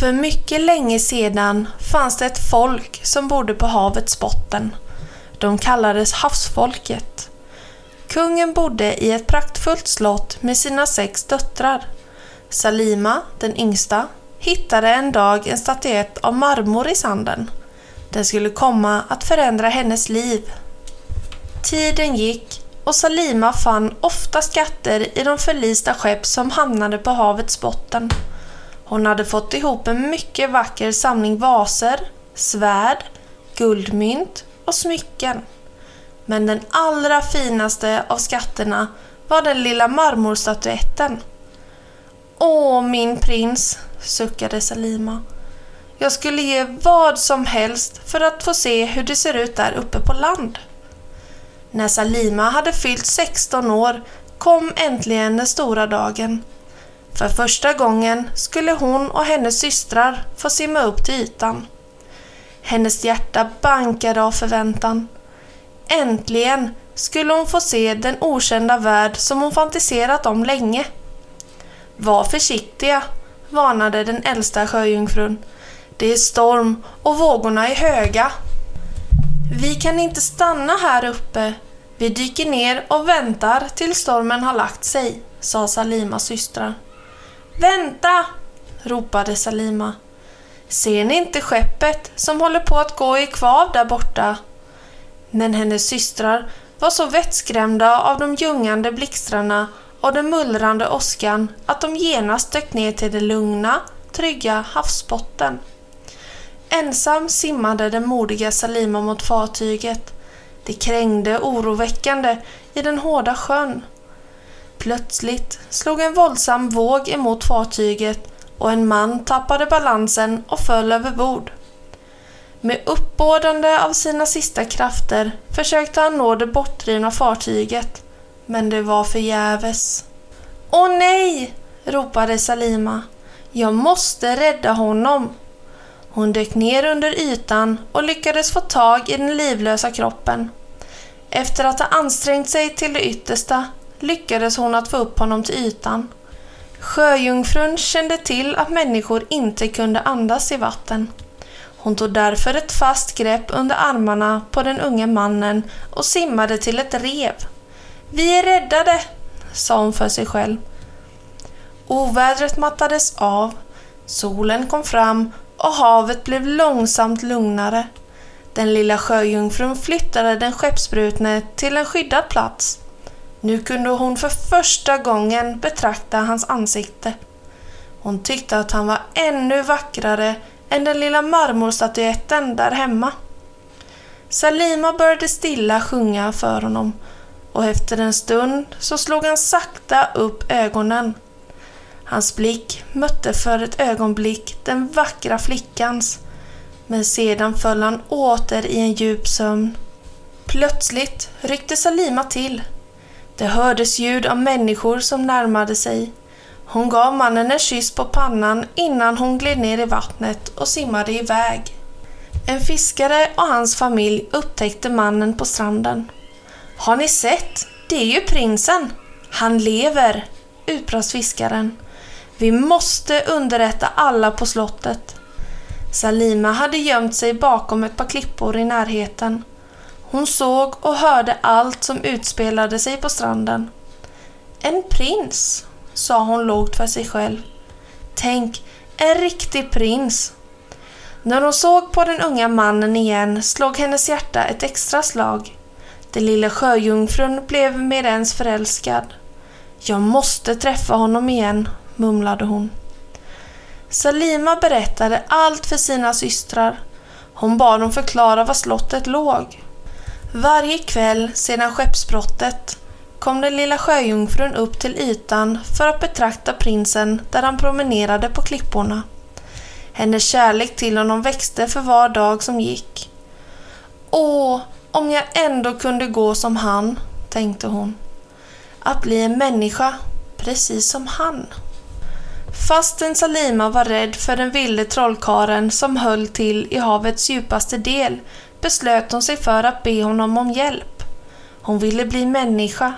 För mycket länge sedan fanns det ett folk som bodde på havets botten. De kallades havsfolket. Kungen bodde i ett praktfullt slott med sina sex döttrar. Salima, den yngsta, hittade en dag en statyett av marmor i sanden. Den skulle komma att förändra hennes liv. Tiden gick och Salima fann ofta skatter i de förlista skepp som hamnade på havets botten. Hon hade fått ihop en mycket vacker samling vaser, svärd, guldmynt och smycken. Men den allra finaste av skatterna var den lilla marmorstatyetten. Åh, min prins, suckade Salima. Jag skulle ge vad som helst för att få se hur det ser ut där uppe på land. När Salima hade fyllt 16 år kom äntligen den stora dagen. För första gången skulle hon och hennes systrar få simma upp till ytan. Hennes hjärta bankade av förväntan. Äntligen skulle hon få se den okända värld som hon fantiserat om länge. Var försiktiga, varnade den äldsta sjöjungfrun. Det är storm och vågorna är höga. Vi kan inte stanna här uppe. Vi dyker ner och väntar tills stormen har lagt sig, sa Salimas systrar. Vänta! ropade Salima. Ser ni inte skeppet som håller på att gå i kvav där borta? Men hennes systrar var så vettskrämda av de ljungande blixtrarna och den mullrande åskan att de genast dök ner till den lugna, trygga havsbotten. Ensam simmade den modiga Salima mot fartyget. Det krängde oroväckande i den hårda sjön. Plötsligt slog en våldsam våg emot fartyget och en man tappade balansen och föll över bord. Med uppbådande av sina sista krafter försökte han nå det bortdrivna fartyget, men det var förgäves. Åh nej! ropade Salima. Jag måste rädda honom. Hon dök ner under ytan och lyckades få tag i den livlösa kroppen. Efter att ha ansträngt sig till det yttersta lyckades hon att få upp honom till ytan. Sjöjungfrun kände till att människor inte kunde andas i vatten. Hon tog därför ett fast grepp under armarna på den unge mannen och simmade till ett rev. Vi är räddade, sa hon för sig själv. Ovädret mattades av, solen kom fram och havet blev långsamt lugnare. Den lilla sjöjungfrun flyttade den skeppsbrutne till en skyddad plats. Nu kunde hon för första gången betrakta hans ansikte. Hon tyckte att han var ännu vackrare än den lilla marmorstatyetten där hemma. Salima började stilla sjunga för honom och efter en stund så slog han sakta upp ögonen. Hans blick mötte för ett ögonblick den vackra flickans men sedan föll han åter i en djup sömn. Plötsligt ryckte Salima till. Det hördes ljud av människor som närmade sig. Hon gav mannen en kyss på pannan innan hon gled ner i vattnet och simmade iväg. En fiskare och hans familj upptäckte mannen på stranden. Har ni sett? Det är ju prinsen! Han lever! utbrast fiskaren. Vi måste underrätta alla på slottet. Salima hade gömt sig bakom ett par klippor i närheten. Hon såg och hörde allt som utspelade sig på stranden. En prins, sa hon lågt för sig själv. Tänk, en riktig prins. När hon såg på den unga mannen igen slog hennes hjärta ett extra slag. Den lilla sjöjungfrun blev mer ens förälskad. Jag måste träffa honom igen, mumlade hon. Salima berättade allt för sina systrar. Hon bad dem förklara var slottet låg. Varje kväll sedan skeppsbrottet kom den lilla sjöjungfrun upp till ytan för att betrakta prinsen där han promenerade på klipporna. Hennes kärlek till honom växte för var dag som gick. ”Åh, Om jag ändå kunde gå som han, tänkte hon. Att bli en människa, precis som han. Fastän Salima var rädd för den vilde trollkaren som höll till i havets djupaste del beslöt hon sig för att be honom om hjälp. Hon ville bli människa.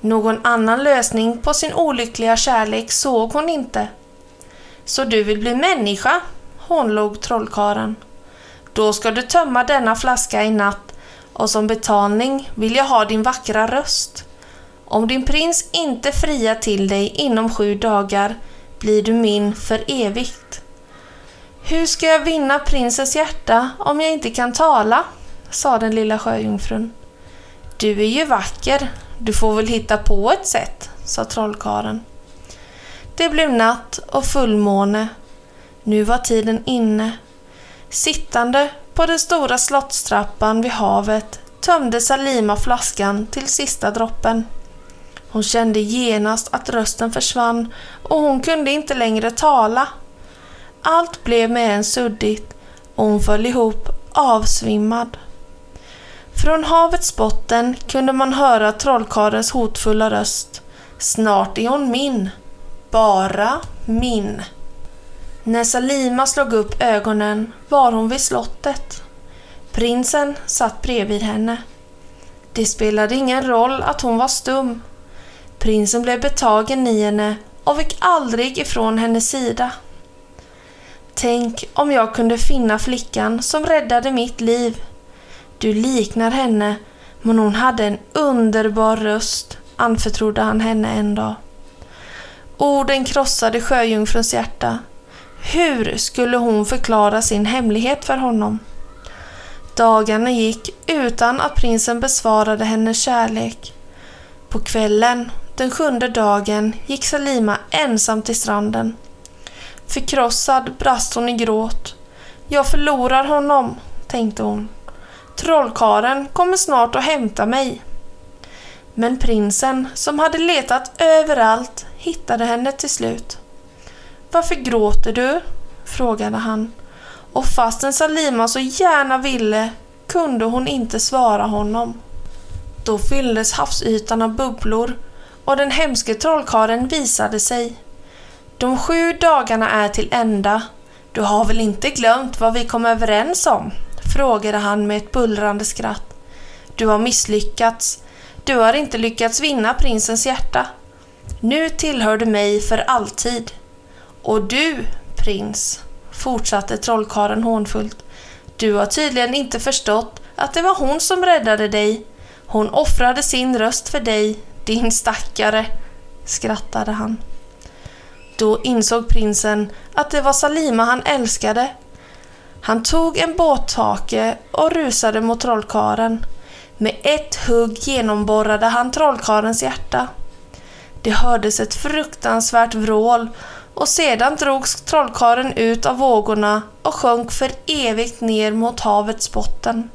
Någon annan lösning på sin olyckliga kärlek såg hon inte. Så du vill bli människa? hånlog trollkaren. Då ska du tömma denna flaska i natt och som betalning vill jag ha din vackra röst. Om din prins inte friar till dig inom sju dagar blir du min för evigt. Hur ska jag vinna prinsens hjärta om jag inte kan tala? sa den lilla sjöjungfrun. Du är ju vacker, du får väl hitta på ett sätt, sa trollkaren. Det blev natt och fullmåne. Nu var tiden inne. Sittande på den stora slottstrappan vid havet tömde Salima flaskan till sista droppen. Hon kände genast att rösten försvann och hon kunde inte längre tala. Allt blev med en suddigt och hon föll ihop avsvimmad. Från havets botten kunde man höra trollkarlens hotfulla röst. Snart är hon min. Bara min. När Salima slog upp ögonen var hon vid slottet. Prinsen satt bredvid henne. Det spelade ingen roll att hon var stum. Prinsen blev betagen i henne och fick aldrig ifrån hennes sida. Tänk om jag kunde finna flickan som räddade mitt liv. Du liknar henne, men hon hade en underbar röst, anförtrodde han henne en dag. Orden krossade sjöjungfruns hjärta. Hur skulle hon förklara sin hemlighet för honom? Dagarna gick utan att prinsen besvarade hennes kärlek. På kvällen, den sjunde dagen, gick Salima ensam till stranden. Förkrossad brast hon i gråt. Jag förlorar honom, tänkte hon. Trollkaren kommer snart att hämta mig. Men prinsen, som hade letat överallt, hittade henne till slut. Varför gråter du? frågade han. Och fastän Salima så gärna ville kunde hon inte svara honom. Då fylldes havsytan av bubblor och den hemske trollkaren visade sig. De sju dagarna är till ända. Du har väl inte glömt vad vi kom överens om? frågade han med ett bullrande skratt. Du har misslyckats. Du har inte lyckats vinna prinsens hjärta. Nu tillhör du mig för alltid. Och du, prins, fortsatte trollkaren hånfullt. Du har tydligen inte förstått att det var hon som räddade dig. Hon offrade sin röst för dig, din stackare, skrattade han. Då insåg prinsen att det var Salima han älskade. Han tog en båthake och rusade mot trollkaren. Med ett hugg genomborrade han trollkarens hjärta. Det hördes ett fruktansvärt vrål och sedan drogs trollkaren ut av vågorna och sjönk för evigt ner mot havets botten.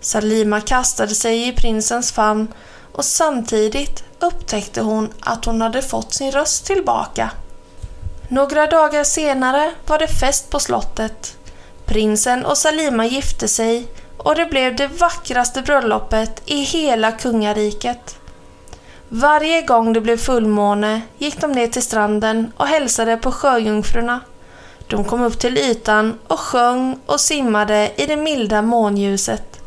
Salima kastade sig i prinsens famn och samtidigt upptäckte hon att hon hade fått sin röst tillbaka. Några dagar senare var det fest på slottet. Prinsen och Salima gifte sig och det blev det vackraste bröllopet i hela kungariket. Varje gång det blev fullmåne gick de ner till stranden och hälsade på sjöjungfrurna. De kom upp till ytan och sjöng och simmade i det milda månljuset.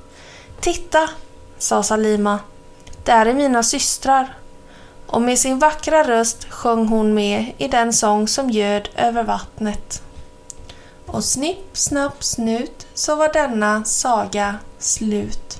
Titta, sa Salima. Där är mina systrar och med sin vackra röst sjöng hon med i den sång som göd över vattnet. Och snipp, snapp, snut så var denna saga slut.